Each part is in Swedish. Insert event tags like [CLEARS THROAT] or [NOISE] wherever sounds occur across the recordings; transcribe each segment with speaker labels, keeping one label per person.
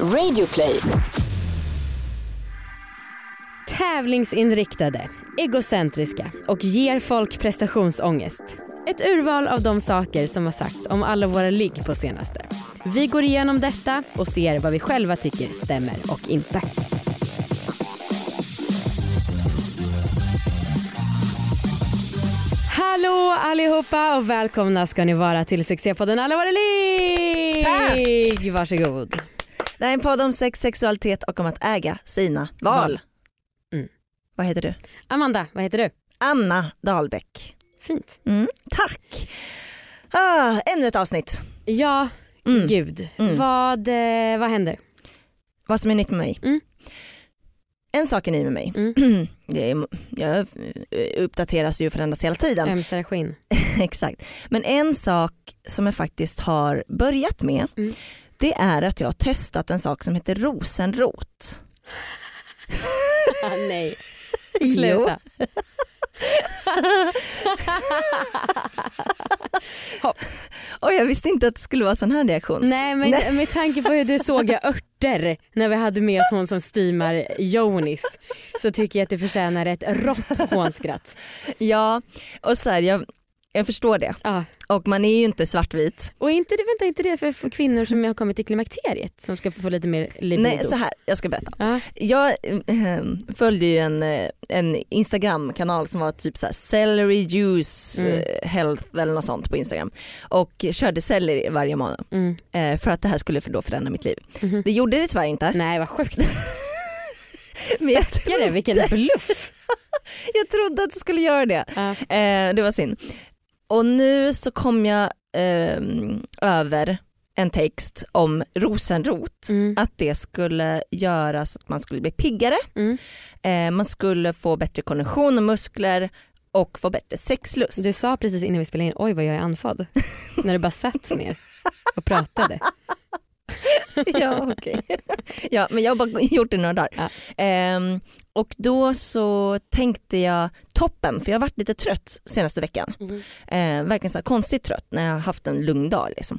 Speaker 1: Radioplay.
Speaker 2: Tävlingsinriktade, egocentriska och ger folk prestationsångest. Ett urval av de saker som har sagts om alla våra ligg på senaste. Vi går igenom detta och ser vad vi själva tycker stämmer och inte. Hallå allihopa och välkomna ska ni vara till succépodden Alla våra ligg!
Speaker 3: Tack!
Speaker 2: Varsågod.
Speaker 3: Det här är en podd om sex, sexualitet och om att äga sina val.
Speaker 2: Mm.
Speaker 3: Vad heter du?
Speaker 2: Amanda, vad heter du?
Speaker 3: Anna Dahlbäck.
Speaker 2: Fint.
Speaker 3: Mm, tack. Ah, ännu ett avsnitt.
Speaker 2: Ja,
Speaker 3: Mm.
Speaker 2: gud.
Speaker 3: Mm.
Speaker 2: Vad, eh, vad händer?
Speaker 3: Vad som är nytt med mig.
Speaker 2: Mm.
Speaker 3: En sak är ny med mig.
Speaker 2: Mm. [CLEARS THROAT]
Speaker 3: Är, jag uppdateras ju och förändras hela tiden.
Speaker 2: Ömsar skinn. [LAUGHS]
Speaker 3: Exakt. Men en sak som jag faktiskt har börjat med
Speaker 2: Mm.
Speaker 3: Det är att jag har testat en sak som heter rosenrot.
Speaker 2: Ah, nej, [LAUGHS] sluta.
Speaker 3: Och jag visste inte att det skulle vara sån här reaktion.
Speaker 2: Nej men
Speaker 3: Nej.
Speaker 2: med tanke på hur du sågar örter när vi hade med oss hon som steamar Jonis så tycker jag att du förtjänar ett rått hånskratt.
Speaker 3: Ja, och så här, jag, jag förstår det.
Speaker 2: Ja.
Speaker 3: Och man är ju inte svartvit.
Speaker 2: Och inte, vänta inte det för, kvinnor som har kommit till klimakteriet som ska få lite mer libido.
Speaker 3: Nej, så här, jag ska berätta.
Speaker 2: Ja.
Speaker 3: Jag eh, följde ju en, eh, en Instagram-kanal som var typ så här celery juice
Speaker 2: Mm.
Speaker 3: eh, health eller något sånt på Instagram och körde selleri varje månad
Speaker 2: Mm.
Speaker 3: eh, för att det här skulle för då förändra mitt liv.
Speaker 2: Mhm.
Speaker 3: Det gjorde det tyvärr inte.
Speaker 2: Nej vad sjukt. [LAUGHS] Stackare vilken bluff. [LAUGHS]
Speaker 3: Jag trodde att det skulle göra det.
Speaker 2: Ja.
Speaker 3: Eh, det var synd. Och nu så kom jag eh, över en text om rosenrot.
Speaker 2: Mm.
Speaker 3: Att det skulle göra så att man skulle bli piggare,
Speaker 2: Mm.
Speaker 3: eh, man skulle få bättre kondition och muskler och få bättre sexlust.
Speaker 2: Du sa precis innan vi spelade in, oj vad jag är andfådd. [LAUGHS] när du bara satt ner och pratade. [LAUGHS]
Speaker 3: ja, okej. ja, men jag har bara gjort det några dagar.
Speaker 2: Ja.
Speaker 3: Ehm, och då så tänkte jag toppen, för jag har varit lite trött senaste veckan.
Speaker 2: Mm.
Speaker 3: Eh, verkligen så här konstigt trött när jag har haft en lugn dag. Liksom.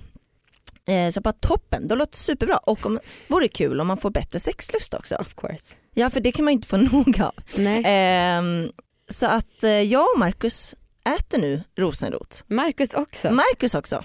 Speaker 3: Eh, så jag bara toppen, det låter superbra och om, vore kul om man får bättre sexlust också.
Speaker 2: Of course.
Speaker 3: Ja för det kan man ju inte få [LAUGHS] nog av.
Speaker 2: Nej.
Speaker 3: Ehm, så att eh, jag och Marcus äter nu rosenrot.
Speaker 2: Marcus också.
Speaker 3: Marcus också.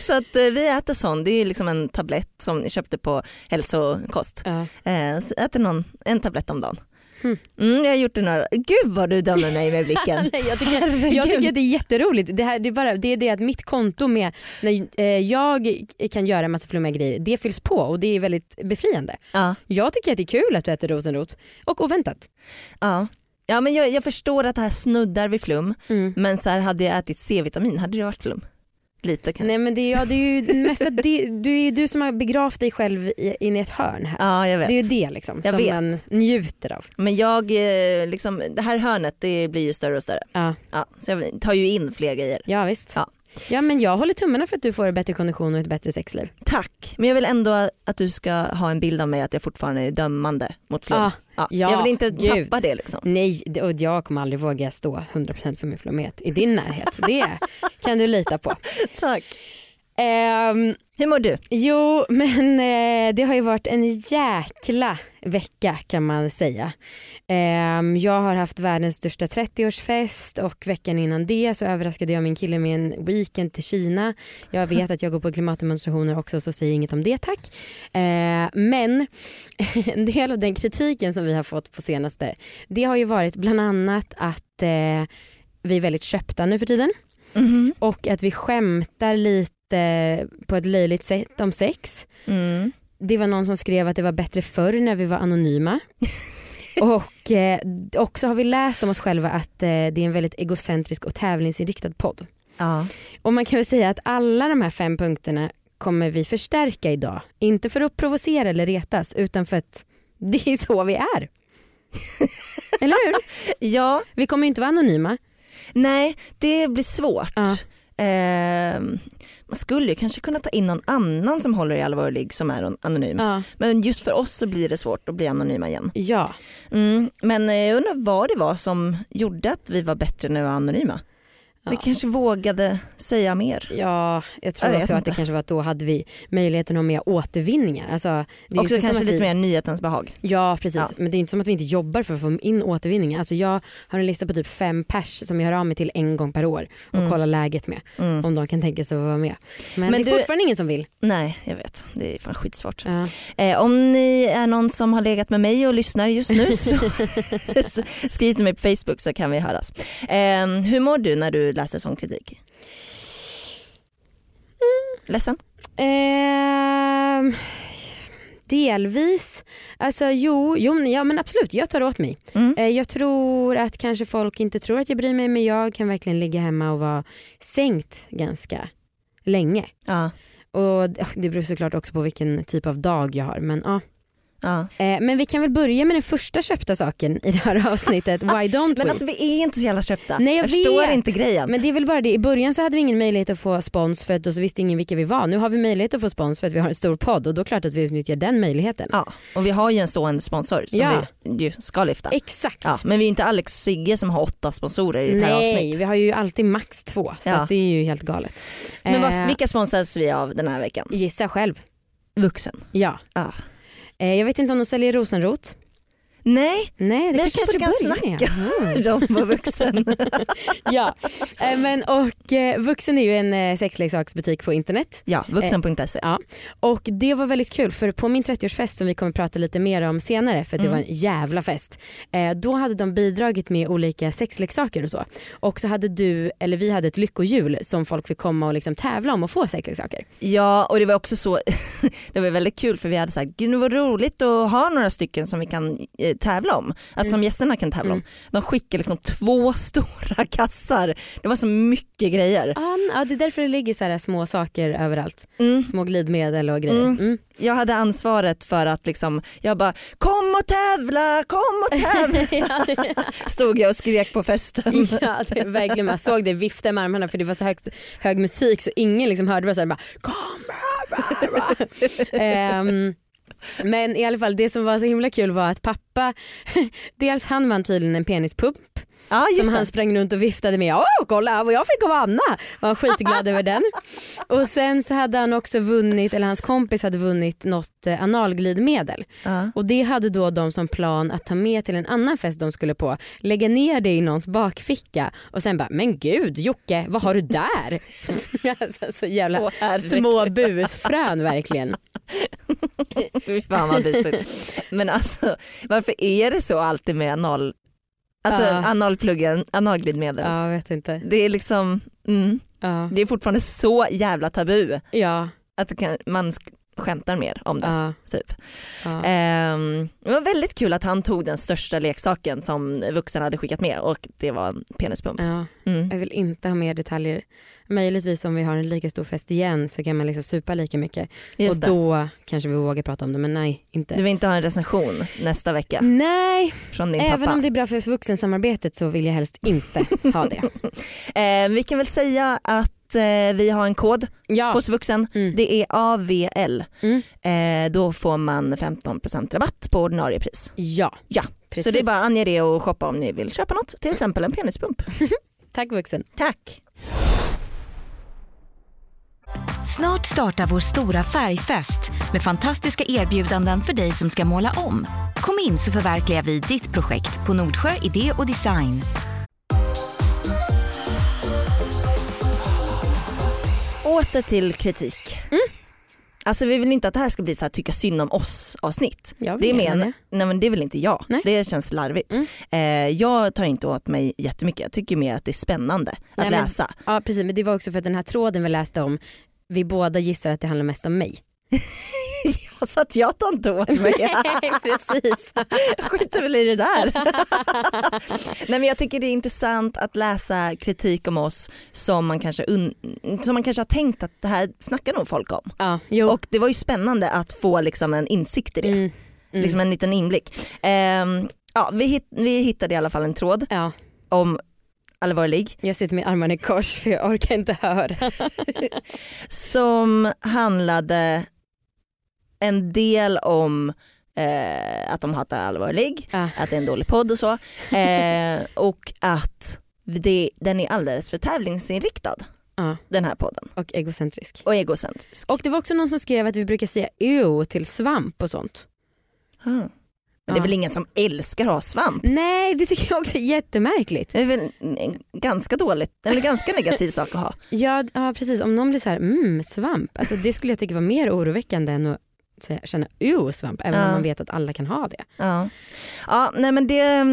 Speaker 3: Så att eh, vi äter sån, det är liksom en tablett som ni köpte på hälsokost.
Speaker 2: Ja.
Speaker 3: Eh, så äter någon en tablett om dagen.
Speaker 2: Hmm.
Speaker 3: Mm, jag har gjort det några, gud vad du dömer mig med blicken. [LAUGHS]
Speaker 2: Nej, jag, tycker, jag tycker att det är jätteroligt. Det, här, det, är bara, det är det att mitt konto med när eh, jag kan göra en massa flummiga grejer, det fylls på och det är väldigt befriande.
Speaker 3: Ja,
Speaker 2: Jag tycker att det är kul att du äter rosenrot och oväntat.
Speaker 3: ja. Ja men jag, jag förstår att det här snuddar vid flum
Speaker 2: Mm.
Speaker 3: men så här, hade jag ätit C-vitamin hade det varit flum. Lite kanske.
Speaker 2: Nej men det är, ja, det är ju [LAUGHS] mest att det, du är ju du som har begravt dig själv i, in i ett hörn här.
Speaker 3: Ja jag vet.
Speaker 2: Det är ju det liksom,
Speaker 3: Jag
Speaker 2: som
Speaker 3: vet.
Speaker 2: man njuter av.
Speaker 3: Men jag, eh, liksom, det här hörnet det blir ju större och större.
Speaker 2: Ja,
Speaker 3: Ja, så jag tar ju in fler grejer.
Speaker 2: ja visst.
Speaker 3: Ja.
Speaker 2: Ja men jag håller tummarna för att du får bättre kondition och ett bättre sexliv.
Speaker 3: Tack, men jag vill ändå att du ska ha en bild av mig att jag fortfarande är dömande mot flum.
Speaker 2: Ah,
Speaker 3: ja.
Speaker 2: ja,
Speaker 3: jag vill inte
Speaker 2: gud.
Speaker 3: tappa det liksom.
Speaker 2: Nej, och jag kommer aldrig våga stå 100% för min flummighet i din närhet. Det [LAUGHS] kan du lita på.
Speaker 3: Tack.
Speaker 2: Ehm,
Speaker 3: Hur mår du?
Speaker 2: jo, men eh, det har ju varit en jäkla vecka kan man säga. Ehm, jag har haft världens största 30-årsfest och veckan innan det så överraskade jag min kille med en weekend till Kina. Jag vet att jag går på klimatdemonstrationer också så säger inget om det tack. Eh, men [LAUGHS] en del av den kritiken som vi har fått på senaste det har ju varit bland annat att eh, vi är väldigt köpta nu för tiden
Speaker 3: Mhm.
Speaker 2: och att vi skämtar lite på ett löjligt sätt om sex.
Speaker 3: Mm.
Speaker 2: Det var någon som skrev att det var bättre förr när vi var anonyma. [LAUGHS] och eh, också har vi läst om oss själva att eh, det är en väldigt egocentrisk och tävlingsinriktad podd.
Speaker 3: Ja.
Speaker 2: Och man kan väl säga att alla de här fem punkterna kommer vi förstärka idag. Inte för att provocera eller retas utan för att [LAUGHS] det är så vi är. [LAUGHS] eller hur?
Speaker 3: ja,
Speaker 2: Vi kommer ju inte vara anonyma.
Speaker 3: nej det blir svårt.
Speaker 2: Ja.
Speaker 3: Ehm, man skulle ju kanske kunna ta in någon annan som håller i allvar ligg som är an- anonym.
Speaker 2: Ja.
Speaker 3: Men just för oss så blir det svårt att bli anonyma igen.
Speaker 2: ja.
Speaker 3: Mm. Men eh, jag undrar vad det var som gjorde att vi var bättre när vi var anonyma. Vi
Speaker 2: Ja.
Speaker 3: kanske vågade säga mer.
Speaker 2: Ja, jag tror
Speaker 3: Jag
Speaker 2: också att det kanske var att då hade vi möjligheten att ha mer återvinningar. Alltså,
Speaker 3: Också kanske lite
Speaker 2: vi...
Speaker 3: mer nyhetens behag.
Speaker 2: Ja precis,
Speaker 3: Ja.
Speaker 2: men det är inte som att vi inte jobbar för att få in återvinning. Alltså jag har en lista på typ fem pers som jag hör av mig till en gång per år och
Speaker 3: Mm.
Speaker 2: kollar läget med.
Speaker 3: Mm.
Speaker 2: Om de kan tänka sig att vara med. Men,
Speaker 3: Men
Speaker 2: det är
Speaker 3: du-
Speaker 2: fortfarande ingen som vill.
Speaker 3: Nej jag vet, det är fan skitsvårt.
Speaker 2: Ja.
Speaker 3: Eh, om ni är någon som har legat med mig och lyssnar just nu så [LAUGHS] [LAUGHS] skriv till mig på Facebook så kan vi höras. Eh, hur mår du när du läser sån kritik? Ledsen?
Speaker 2: Ehm, delvis. Alltså jo, jo ja, men absolut jag tar åt mig.
Speaker 3: Mm.
Speaker 2: Eh, jag tror att kanske folk inte tror att jag bryr mig men jag kan verkligen ligga hemma och vara sänkt ganska länge.
Speaker 3: Ja.
Speaker 2: Och det- det beror såklart också på vilken typ av dag jag har. Men, ja.
Speaker 3: Ja.
Speaker 2: eh, men vi kan väl börja med den första köpta saken i det här avsnittet. [LAUGHS] Why don't we?
Speaker 3: Men alltså vi är inte så jävla köpta.
Speaker 2: Nej, jag
Speaker 3: förstår
Speaker 2: vet.
Speaker 3: inte grejen.
Speaker 2: Men det är väl bara det, i början så hade vi ingen möjlighet att få spons för att då så visste ingen vilka vi var. Nu har vi möjlighet att få spons för att vi har en stor podd och då är det klart att vi utnyttjar den möjligheten.
Speaker 3: Ja, och vi har ju en stående sponsor som
Speaker 2: Ja.
Speaker 3: vi ju ska lyfta.
Speaker 2: Exakt.
Speaker 3: Ja, men vi är inte Alex och Sigge som har åtta sponsorer i det här
Speaker 2: Nej,
Speaker 3: avsnitt.
Speaker 2: vi har ju alltid max två så
Speaker 3: Ja.
Speaker 2: det är ju helt galet.
Speaker 3: Men
Speaker 2: Eh,
Speaker 3: vad, vilka sponsras vi av den här veckan?
Speaker 2: Gissa själv.
Speaker 3: Vuxen.
Speaker 2: Ja.
Speaker 3: Ja.
Speaker 2: Eh, jag vet inte om de säljer rosenrot.
Speaker 3: Nej,
Speaker 2: Nej, det
Speaker 3: Men jag
Speaker 2: kanske,
Speaker 3: kanske
Speaker 2: borde
Speaker 3: kan
Speaker 2: börja med. Mm.
Speaker 3: de var vuxen. [LAUGHS]
Speaker 2: ja, eh, men och eh, Vuxen är ju en eh, sexleksaksbutik på internet.
Speaker 3: ja, vuxen.se.
Speaker 2: Ja. Och det var väldigt kul för på min 30-årsfest som vi kommer prata lite mer om senare för det
Speaker 3: Mm.
Speaker 2: var en jävla fest. Då hade de bidragit med olika sexleksaker och så. Och så hade du, eller vi hade ett lyckohjul som folk fick komma och liksom tävla om och få sexleksaker.
Speaker 3: Ja och det var också så, [LAUGHS] det var väldigt kul för vi hade sagt gud det var roligt att ha några stycken som vi kan tävla om, alltså som gästerna kan tävla om. De skickade liksom två [LAUGHS] stora kassar, det var så mycket grejer.
Speaker 2: Ah, ja, det är därför det ligger så här små saker överallt.
Speaker 3: Mm.
Speaker 2: Små glidmedel och grejer.
Speaker 3: Mm.
Speaker 2: Mm.
Speaker 3: Jag hade ansvaret för att liksom, jag bara kom och tävla, kom och tävla. [LAUGHS] [LAUGHS] Stod jag och skrek på festen.
Speaker 2: ja, det verkligen, man såg det vifta med armarna för det var så högt, hög musik så ingen liksom hörde vad jag sa. Bara, Kom! bra, bra, bra." Men i alla fall det som var så himla kul var att pappa, [LAUGHS] dels han vann tydligen en penispump
Speaker 3: Ja
Speaker 2: som
Speaker 3: det.
Speaker 2: han sprang runt och viftade med. Åh kolla vad jag fick av Anna! Var han skitglad över den. [LAUGHS] Och sen så hade han också vunnit, eller hans kompis hade vunnit något eh, analglidmedel.
Speaker 3: Ja.
Speaker 2: Och det hade då de som plan att ta med till en annan fest de skulle på, lägga ner det i någons bakficka och sen bara, men gud Jocke vad har du där? [LAUGHS] alltså, så jävla
Speaker 3: herregud.
Speaker 2: små busfrön verkligen. [LAUGHS]
Speaker 3: Fy fan vad mysigt. Men alltså varför är det så alltid med anal, alltså
Speaker 2: Ja.
Speaker 3: analpluggar, analglidmedel?
Speaker 2: Ja, vet inte.
Speaker 3: Det är liksom, mm,
Speaker 2: Ja,
Speaker 3: det är fortfarande så jävla tabu
Speaker 2: ja,
Speaker 3: att kan, man sk- skämtar mer om det.
Speaker 2: ja.
Speaker 3: Typ. Ehm, det var väldigt kul att han tog den största leksaken som vuxen hade skickat med och det var en penispump. Mm.
Speaker 2: Jag vill inte ha mer detaljer. Möjligtvis om vi har en lika stor fest igen så kan man liksom supa lika mycket
Speaker 3: Just
Speaker 2: och
Speaker 3: det.
Speaker 2: då kanske vi vågar prata om det men nej inte.
Speaker 3: Du vill inte ha en recension nästa vecka
Speaker 2: Nej,
Speaker 3: från din
Speaker 2: även
Speaker 3: pappa?
Speaker 2: om det är bra för vuxensamarbetet så vill jag helst inte [LAUGHS] ha det.
Speaker 3: Ehm, vi kan väl säga att eh, vi har en kod
Speaker 2: Ja,
Speaker 3: hos vuxen.
Speaker 2: mm.
Speaker 3: Det är AVL.
Speaker 2: Mm.
Speaker 3: Eh, då får man 15% rabatt på ordinarie pris.
Speaker 2: ja.
Speaker 3: Ja,
Speaker 2: precis.
Speaker 3: Så det är bara att ange det och shoppa om ni vill köpa något, till exempel en penispump. [LAUGHS]
Speaker 2: Tack vuxen.
Speaker 3: Tack!
Speaker 1: Snart startar vår stora färgfest med fantastiska erbjudanden för dig som ska måla om. Kom in så förverkligar vi ditt projekt på Nordsjö Idé och Design.
Speaker 3: Åter till kritik.
Speaker 2: Mm.
Speaker 3: Alltså vi vill inte att det här ska bli så här tycka synd om oss avsnitt. Det
Speaker 2: gärna det.
Speaker 3: nej men det vill inte jag.
Speaker 2: Nej.
Speaker 3: Det känns larvigt.
Speaker 2: Mm.
Speaker 3: Eh, jag tar inte åt mig jättemycket. Jag tycker mer att det är spännande att
Speaker 2: Nej, men-
Speaker 3: läsa.
Speaker 2: Ja precis men det var också för att den här tråden vi läste om vi båda gissar att det handlar mest om mig. [LAUGHS]
Speaker 3: så att jag tar inte åt mig. [LAUGHS]
Speaker 2: precis. [LAUGHS]
Speaker 3: skiter väl i det där. Nej men jag tycker det är intressant att läsa kritik om oss som man kanske, som man kanske har tänkt att det här snackar nog folk om.
Speaker 2: Ja, jo.
Speaker 3: Och det var ju spännande att få liksom en insikt i det,
Speaker 2: Mm, mm.
Speaker 3: liksom en liten inblick. Ehm, ja, vi, hit, vi hittade i alla fall en tråd
Speaker 2: ja,
Speaker 3: om allvarlig
Speaker 2: jag sitter med armarna i kors för jag orkar inte höra.
Speaker 3: som handlade en del om eh, att de hatar allvarlig,
Speaker 2: Ja.
Speaker 3: att det är en dålig podd och så. [LAUGHS] Eh, och att det, den är alldeles för tävlingsinriktad
Speaker 2: Ja,
Speaker 3: den här podden.
Speaker 2: och egocentrisk.
Speaker 3: Och egocentrisk.
Speaker 2: Och det var också någon som skrev att vi brukar säga ew till svamp och sånt.
Speaker 3: Ah. Men det är väl ingen som älskar att ha svamp?
Speaker 2: Nej det tycker jag också är jättemärkligt.
Speaker 3: Det är väl ganska dåligt, eller ganska negativ sak att ha. [LAUGHS]
Speaker 2: Ja, ja precis, om någon blir så här, mm svamp, alltså, det skulle jag tycka var mer oroväckande än att känna ew svamp, även
Speaker 3: Ja.
Speaker 2: om man vet att alla kan ha det.
Speaker 3: Ja, ja nej men det,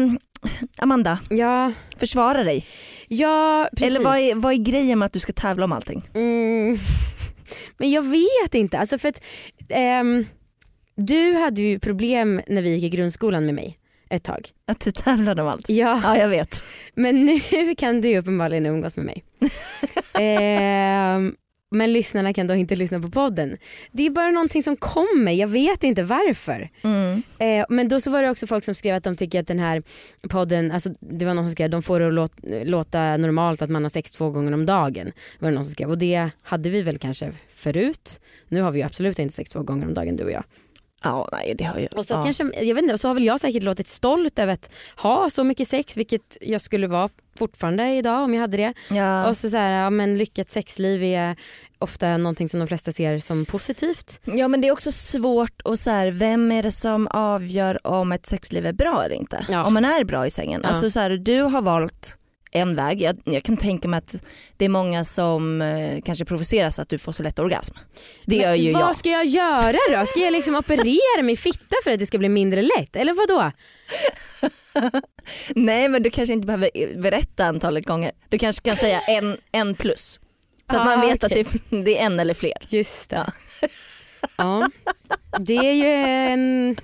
Speaker 3: Amanda,
Speaker 2: Ja,
Speaker 3: försvara dig.
Speaker 2: ja precis.
Speaker 3: Eller vad är, vad är grejen med att du ska tävla om allting?
Speaker 2: Mm. [LAUGHS] Men jag vet inte, alltså för att ehm, du hade ju problem när vi gick i grundskolan med mig ett tag.
Speaker 3: Att du tävlar om allt?
Speaker 2: Ja,
Speaker 3: Ja jag vet.
Speaker 2: men nu kan du uppenbarligen umgås med mig. [LAUGHS] Ehm, men lyssnarna kan då inte lyssna på podden. Det är bara någonting som kommer, jag vet inte varför.
Speaker 3: Mm.
Speaker 2: Eh, men då så var det också folk som skrev att de tycker att den här podden, alltså det var någon som skrev de får det att låta, låta normalt att man har sex två gånger om dagen. Var det någon som skrev och det hade vi väl kanske förut. Nu har vi ju absolut inte sex två gånger om dagen du och jag.
Speaker 3: Ja nej det har ju...
Speaker 2: Och så
Speaker 3: ja.
Speaker 2: kanske, jag vet inte, och så har väl jag säkert låtit stolt över att ha så mycket sex vilket jag skulle vara fortfarande idag om jag hade det.
Speaker 3: ja.
Speaker 2: Och så, så här, ja, men lyckat sexliv är ofta någonting som de flesta ser som positivt.
Speaker 3: ja men det är också svårt att så här, vem är det som avgör om ett sexliv är bra eller inte?
Speaker 2: Ja.
Speaker 3: Om man är bra i sängen. Alltså så här, du har valt en väg, jag, jag kan tänka mig att det är många som eh, kanske provoceras att du får så lätt orgasm. Det gör ju
Speaker 2: vad
Speaker 3: jag.
Speaker 2: ska jag göra då? Ska jag liksom operera min fitta för att det ska bli mindre lätt? Eller vad då? [LAUGHS]
Speaker 3: Nej men du kanske inte behöver berätta antalet gånger. Du kanske kan säga en, en plus. Så att
Speaker 2: Ah,
Speaker 3: man vet
Speaker 2: okej.
Speaker 3: att det är, det är en eller fler.
Speaker 2: Just det. Ja. Det är ju en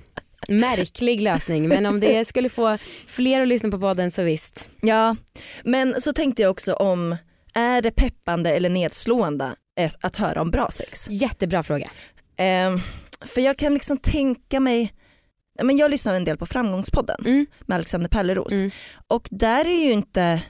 Speaker 2: märklig lösning men om det skulle få fler att lyssna på podden så visst.
Speaker 3: Ja, men så tänkte jag också om, är det peppande eller nedslående eh, att höra om bra sex?
Speaker 2: Jättebra fråga.
Speaker 3: Ehm, för jag kan liksom tänka mig, men jag lyssnar en del på Framgångspodden
Speaker 2: Mm.
Speaker 3: med Alexander Pelleros
Speaker 2: Mm.
Speaker 3: och där är ju inte,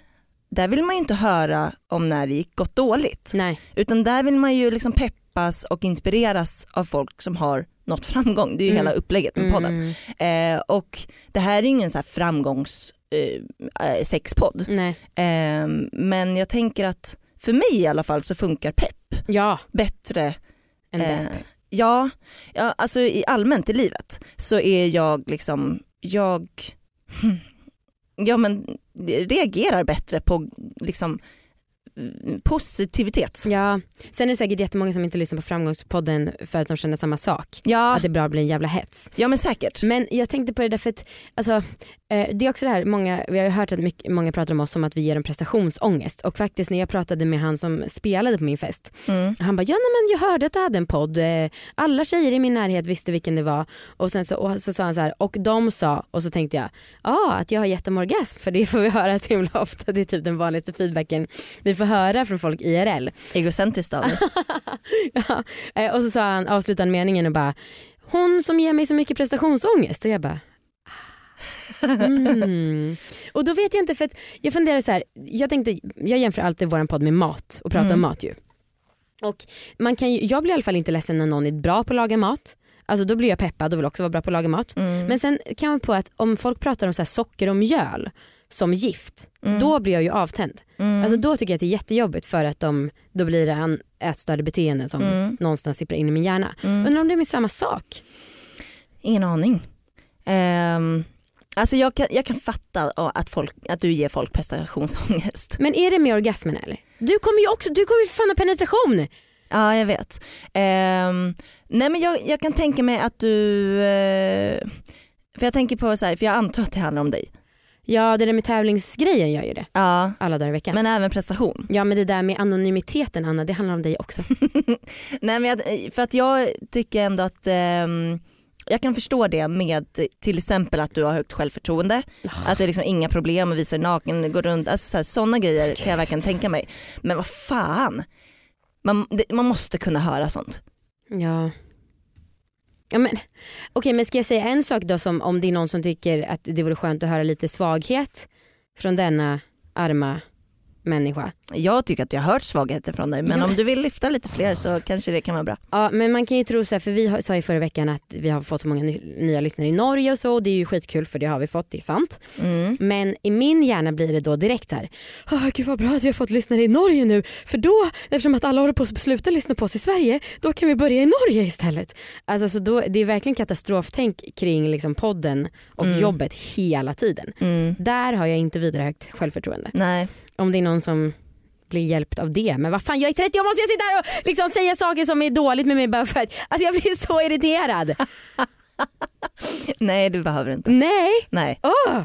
Speaker 3: där vill man ju inte höra om när det gick gått dåligt
Speaker 2: Nej.
Speaker 3: utan där vill man ju liksom peppas och inspireras av folk som har nått framgång. Det är ju
Speaker 2: Mm.
Speaker 3: hela upplägget med podden.
Speaker 2: Mm.
Speaker 3: Eh, och det här är ingen så här framgångs eh, eh, sexpodd. Ehm, men jag tänker att för mig i alla fall så funkar pepp
Speaker 2: Ja,
Speaker 3: bättre.
Speaker 2: en
Speaker 3: eh, ja, ja, alltså i allmänt i livet så är jag liksom, jag ja, men reagerar bättre på liksom positivitet.
Speaker 2: Ja. Sen är det säkert jättemånga som inte lyssnar på framgångspodden för att de känner samma sak.
Speaker 3: Ja,
Speaker 2: Att det bara blir en jävla hets.
Speaker 3: ja men säkert.
Speaker 2: Men jag tänkte på det därför att alltså, det är också det här, många, vi har ju hört att mycket, många pratar om oss som att vi ger dem prestationsångest och faktiskt när jag pratade med han som spelade på min fest,
Speaker 3: Mm.
Speaker 2: han bara ja nej, men jag hörde att du hade en podd, eh, alla tjejer i min närhet visste vilken det var och sen så, och så sa han så här och de sa och så tänkte jag ja att jag har gett dem orgasm för det får vi [LAUGHS] höra så himla ofta, det är typ den vanligaste feedbacken vi får höra från folk IRL.
Speaker 3: Egocentriskt av [LAUGHS]
Speaker 2: ja. eh, och så sa han, avslutade han meningen och bara hon som ger mig så mycket prestationsångest och jag bara ah. Mm. Och då vet jag inte för att jag funderar så här, jag tänkte, jag jämför alltid våran podd med mat och pratar
Speaker 3: Mm.
Speaker 2: om mat ju. Och man kan ju, jag blir i alla fall inte ledsen när någon är bra på att laga mat. Alltså då blir jag peppad och vill också vara bra på att laga mat.
Speaker 3: Mm.
Speaker 2: Men sen kan man på att om folk pratar om så här socker och mjöl som gift,
Speaker 3: Mm.
Speaker 2: då blir jag ju avtänd.
Speaker 3: Mm.
Speaker 2: Alltså då tycker jag att det är jättejobbigt för att de, då blir det en ätstördebeteende som
Speaker 3: Mm.
Speaker 2: någonstans sipprar in i min hjärna.
Speaker 3: Mm.
Speaker 2: Undrar om det är med samma sak?
Speaker 3: Ingen aning. Um, alltså jag kan, jag kan fatta att, folk, att du ger folk prestationsångest.
Speaker 2: Men är det med orgasmen eller? Du kommer ju också, du kommer ju för fan ha penetration.
Speaker 3: Ja jag vet. Ehm, nej men jag, jag kan tänka mig att du, eh, för jag tänker på så här, för jag antar att det handlar om dig.
Speaker 2: Ja det där med tävlingsgrejen gör ju det
Speaker 3: Ja,
Speaker 2: alla dagar i veckan.
Speaker 3: men även prestation.
Speaker 2: ja men det där med anonymiteten Anna, det handlar om dig också. [LAUGHS]
Speaker 3: nej men jag, för att jag tycker ändå att ehm, jag kan förstå det med till exempel att du har högt självförtroende, att det är liksom inga problem att visa dig naken, gå runt, alltså sådana grejer kan jag verkligen tänka mig. Men vad fan, man, det, man måste kunna höra sånt.
Speaker 2: Ja. Ja, men, Okej men ska jag säga en sak då som om det är någon som tycker att det vore skönt att höra lite svaghet från denna arma människa.
Speaker 3: Jag tycker att jag har hört svagheter från dig men om du vill lyfta lite fler så kanske det kan vara bra.
Speaker 2: Ja men man kan ju tro så här, för vi sa ju förra veckan att vi har fått så många ny, nya lyssnare i Norge och så och det är ju skitkul för det har vi fått, det är sant.
Speaker 3: Mm.
Speaker 2: Men i min hjärna blir det då direkt här, oh, gud vad bra att vi har fått lyssnare i Norge nu för då, eftersom att alla håller på att sluta lyssna på oss i Sverige, då kan vi börja i Norge istället. Alltså så då, det är verkligen katastroftänk kring liksom podden och
Speaker 3: Mm.
Speaker 2: jobbet hela tiden.
Speaker 3: Mm.
Speaker 2: Där har jag inte vidare högt självförtroende.
Speaker 3: Nej.
Speaker 2: Om det är någon som blir hjälpt av det. Men vad fan jag är 30 år måste jag sitta här och liksom säga saker som är dåligt med mig bara för att alltså jag blir så irriterad. [LAUGHS]
Speaker 3: Nej du behöver inte.
Speaker 2: Nej,
Speaker 3: Nej.
Speaker 2: åh!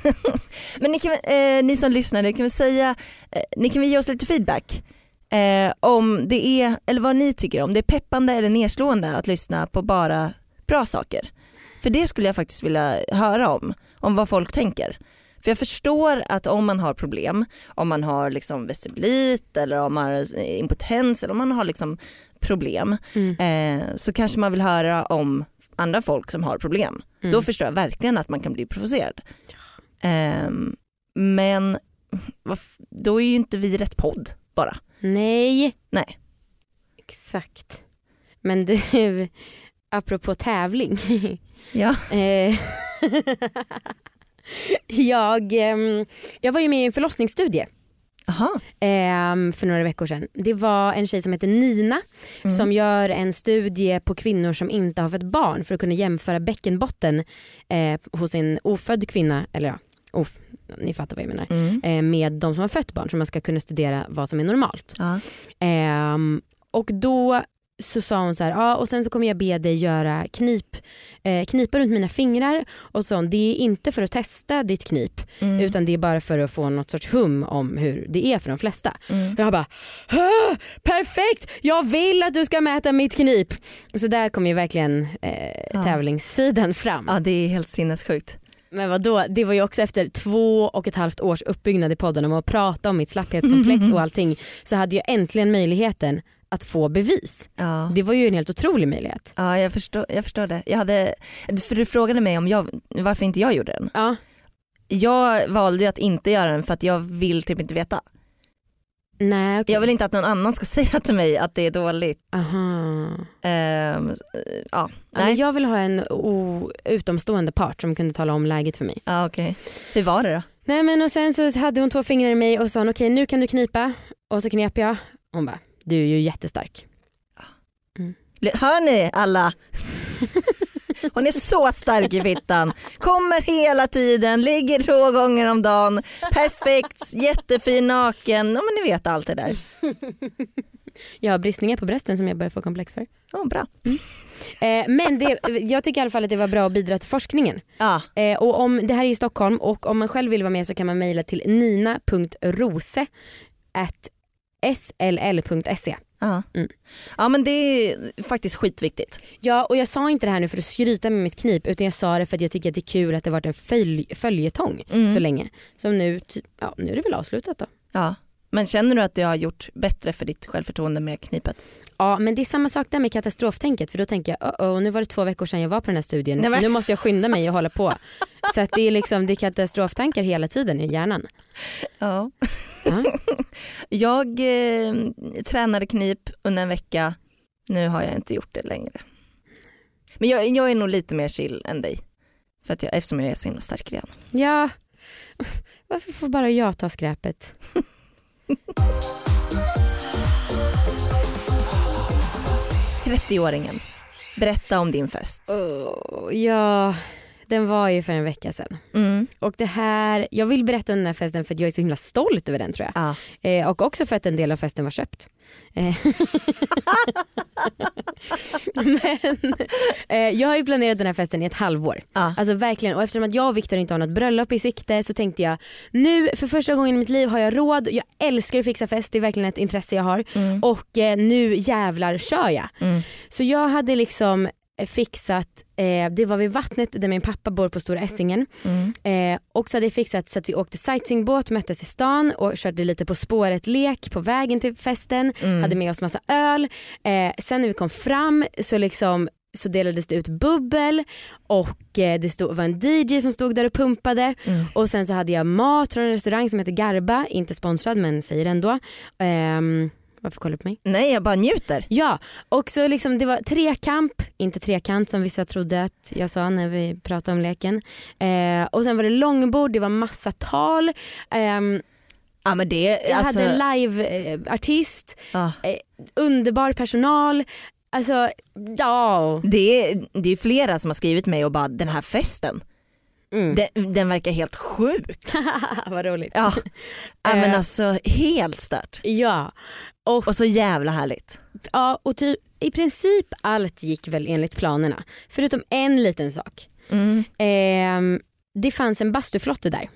Speaker 2: [LAUGHS]
Speaker 3: Men ni, kan, eh, ni som lyssnar, ni kan väl säga, eh, ni kan väl ge oss lite feedback eh, om det är, eller vad ni tycker om det är peppande eller nedslående att lyssna på bara bra saker. För det skulle jag faktiskt vilja höra om, om vad folk tänker. För jag förstår att om man har problem, om man har liksom vestibulit eller om man har impotens eller om man har liksom problem
Speaker 2: Mm.
Speaker 3: eh, så kanske man vill höra om andra folk som har problem.
Speaker 2: Mm.
Speaker 3: Då förstår jag verkligen att man kan bli provocerad. Ehm, men då är ju inte vi rätt podd bara.
Speaker 2: Nej,
Speaker 3: Nej.
Speaker 2: exakt. Men du, [LAUGHS] apropå tävling.
Speaker 3: Ja. [LAUGHS]
Speaker 2: Jag, ehm, jag var ju med i en förlossningsstudie ehm, för några veckor sedan. Det var en tjej som heter Nina
Speaker 3: Mm.
Speaker 2: som gör en studie på kvinnor som inte har fått barn för att kunna jämföra bäckenbotten eh, hos en ofödd kvinna, eller ja, of, ni fattar vad jag menar,
Speaker 3: Mm.
Speaker 2: eh, med de som har fött barn så man ska kunna studera vad som är normalt.
Speaker 3: Ja.
Speaker 2: Ehm, och då så sa hon så här, ja och sen så kommer jag be dig göra knip, eh, knipa runt mina fingrar och så det är inte för att testa ditt knip
Speaker 3: Mm.
Speaker 2: utan det är bara för att få något sorts hum om hur det är för de flesta.
Speaker 3: Mm.
Speaker 2: Jag bara, "Hö, perfekt, jag vill att du ska mäta mitt knip. Så där kom ju verkligen eh,
Speaker 3: Ja.
Speaker 2: tävlingssidan fram.
Speaker 3: ja det är helt sinnessjukt.
Speaker 2: Men vadå, det var ju också efter två och ett halvt års uppbyggnad i podden om att prata om mitt slapphetskomplex och allting så hade jag äntligen möjligheten att få bevis.
Speaker 3: Ja.
Speaker 2: Det var ju en helt otrolig möjlighet.
Speaker 3: Ja jag förstår, jag förstår det. Jag hade, för du frågade mig om jag, varför inte jag gjorde den.
Speaker 2: Ja.
Speaker 3: Jag valde ju att inte göra den för att jag vill typ inte veta.
Speaker 2: Nej okej.
Speaker 3: Jag vill inte att någon annan ska [LAUGHS] säga till mig att det är dåligt. Ehm, ja, nej.
Speaker 2: jag vill ha en utomstående part som kunde tala om läget för mig.
Speaker 3: Ja, okej. Hur var det då?
Speaker 2: Nej men och sen så hade hon två fingrar i mig och sa okej nu kan du knipa och så knep jag. Hon bara du är ju jättestark.
Speaker 3: Hör ni alla? [LAUGHS] Hon är så stark i fittan. Kommer hela tiden, ligger två gånger om dagen. Perfekt, jättefin naken. Ja, men ni vet allt det där. [LAUGHS]
Speaker 2: Jag har bristningar på brösten som jag börjar få komplex för.
Speaker 3: Ja, bra.
Speaker 2: Eh, men det, jag tycker i alla fall att det var bra att bidra till forskningen.
Speaker 3: Ja,
Speaker 2: Eh, och om, det här är i Stockholm och om man själv vill vara med så kan man mejla till nina.rose sll.se.
Speaker 3: ja.
Speaker 2: Mm.
Speaker 3: ja men det är faktiskt skitviktigt.
Speaker 2: Ja och jag sa inte det här nu för att skryta med mitt knip utan jag sa det för att jag tycker att det är kul att det varit en följ, följetong
Speaker 3: Mm.
Speaker 2: så länge. Som nu, ja nu är det väl avslutat då.
Speaker 3: Ja. Men känner du att det har gjort bättre för ditt självförtroende med knipet?
Speaker 2: Ja men det är samma sak där med katastroftänket för då tänker jag oh, oh, nu var det två veckor sedan jag var på den här studien,
Speaker 3: Nej,
Speaker 2: nu måste jag skynda mig och hålla på. Så det är liksom det är katastroftankar hela tiden i hjärnan.
Speaker 3: Ja.
Speaker 2: Ja. [LAUGHS]
Speaker 3: Jag eh, tränade knip under en vecka, nu har jag inte gjort det längre. Men jag, jag är nog lite mer chill än dig. För att jag, eftersom jag är så himla stark redan.
Speaker 2: Ja, varför får bara jag ta skräpet? [LAUGHS] [LAUGHS]
Speaker 3: 30-åringen, berätta om din fest.
Speaker 2: Oh, ja, den var ju för en vecka sedan.
Speaker 3: Mm.
Speaker 2: Och det här, jag vill berätta om den här festen för att jag är så himla stolt över den tror jag.
Speaker 3: Ja.
Speaker 2: Eh, och också för att en del av festen var köpt. Eh, [LAUGHS] Men eh, jag har ju planerat den här festen i ett halvår.
Speaker 3: Ja.
Speaker 2: Alltså verkligen och eftersom att jag och Viktor inte har något bröllop i sikte så tänkte jag nu för första gången i mitt liv har jag råd, jag älskar att fixa fest, det är verkligen ett intresse jag har
Speaker 3: Mm.
Speaker 2: och eh, nu jävlar kör jag.
Speaker 3: Mm.
Speaker 2: Så jag hade liksom fixat, eh, det var vid vattnet där min pappa bor på Stora Essingen
Speaker 3: Mm.
Speaker 2: eh, och så hade jag fixat så att vi åkte sightseeingbåt, möttes i stan och körde lite På spåret-lek på vägen till festen,
Speaker 3: Mm.
Speaker 2: hade med oss massa öl. Eh, sen när vi kom fram så liksom så delades det ut bubbel och eh, det stod, var en DJ som stod där och pumpade
Speaker 3: Mm.
Speaker 2: och sen så hade jag mat från en restaurang som heter Garba, inte sponsrad men säger ändå. Ehm, varför kollar du på mig?
Speaker 3: Nej jag bara njuter.
Speaker 2: Ja, och så liksom det var trekamp, inte trekant som vissa trodde att jag sa när vi pratade om leken. Eh, och sen var det långbord, det var massa tal. Ehm,
Speaker 3: Ja men det,
Speaker 2: jag
Speaker 3: alltså,
Speaker 2: hade en live-artist,
Speaker 3: ja.
Speaker 2: underbar personal. Alltså ja.
Speaker 3: det, är, det är flera som har skrivit mig och bara den här festen,
Speaker 2: Mm.
Speaker 3: den, den verkar helt sjuk. [LAUGHS]
Speaker 2: Vad roligt.
Speaker 3: Ja, ja men
Speaker 2: Eh.
Speaker 3: alltså helt stört.
Speaker 2: Ja. Och,
Speaker 3: Och så jävla härligt.
Speaker 2: ja, och typ, i princip allt gick väl enligt planerna. Förutom en liten sak.
Speaker 3: Mm,
Speaker 2: Ehm, det fanns en bastuflotte där.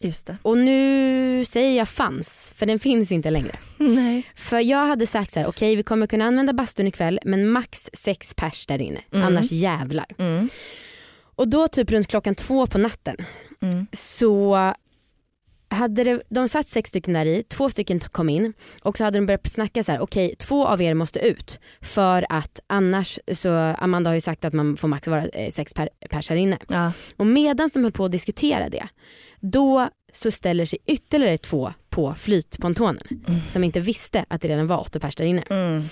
Speaker 3: just det.
Speaker 2: Och nu säger jag fanns, för den finns inte längre. [LAUGHS]
Speaker 3: Nej.
Speaker 2: För jag hade sagt så här: okej vi kommer kunna använda bastun ikväll men max sex pers där inne,
Speaker 3: Mm.
Speaker 2: annars jävlar.
Speaker 3: Mm,
Speaker 2: Och då typ runt klockan två på natten
Speaker 3: mm,
Speaker 2: så hade det, de satt sex stycken där i, två stycken kom in och så hade de börjat snacka så här: okej två av er måste ut för att annars så, Amanda har ju sagt att man får max vara eh, sex per, pers här inne.
Speaker 3: ja.
Speaker 2: Och medan de höll på att diskutera det, då så ställer sig ytterligare två på flytpontonen
Speaker 3: Mm.
Speaker 2: som inte visste att det redan var åtta pers där inne.
Speaker 3: Mm.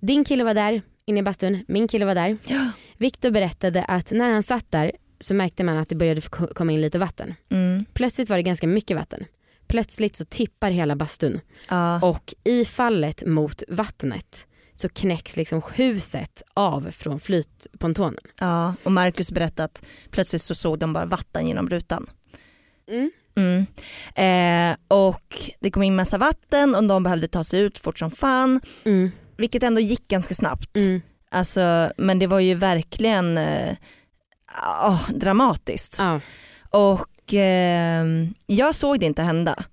Speaker 2: Din kille var där inne i bastun, min kille var där.
Speaker 3: Ja.
Speaker 2: Viktor berättade att när han satt där så märkte man att det började komma in lite vatten.
Speaker 3: Mm.
Speaker 2: Plötsligt var det ganska mycket vatten. Plötsligt så tippar hela bastun
Speaker 3: Ja.
Speaker 2: och i fallet mot vattnet så knäcks liksom huset av från flytpontonen.
Speaker 3: ja, och Marcus berättade att plötsligt så såg de bara vatten genom rutan.
Speaker 2: Mm.
Speaker 3: Mm. Eh, och det kom in massa vatten och de behövde ta sig ut fort som fan.
Speaker 2: Mm.
Speaker 3: Vilket ändå gick ganska snabbt.
Speaker 2: Mm.
Speaker 3: Alltså, men det var ju verkligen eh, ah, dramatiskt.
Speaker 2: Ja.
Speaker 3: Och eh, jag såg det inte hända.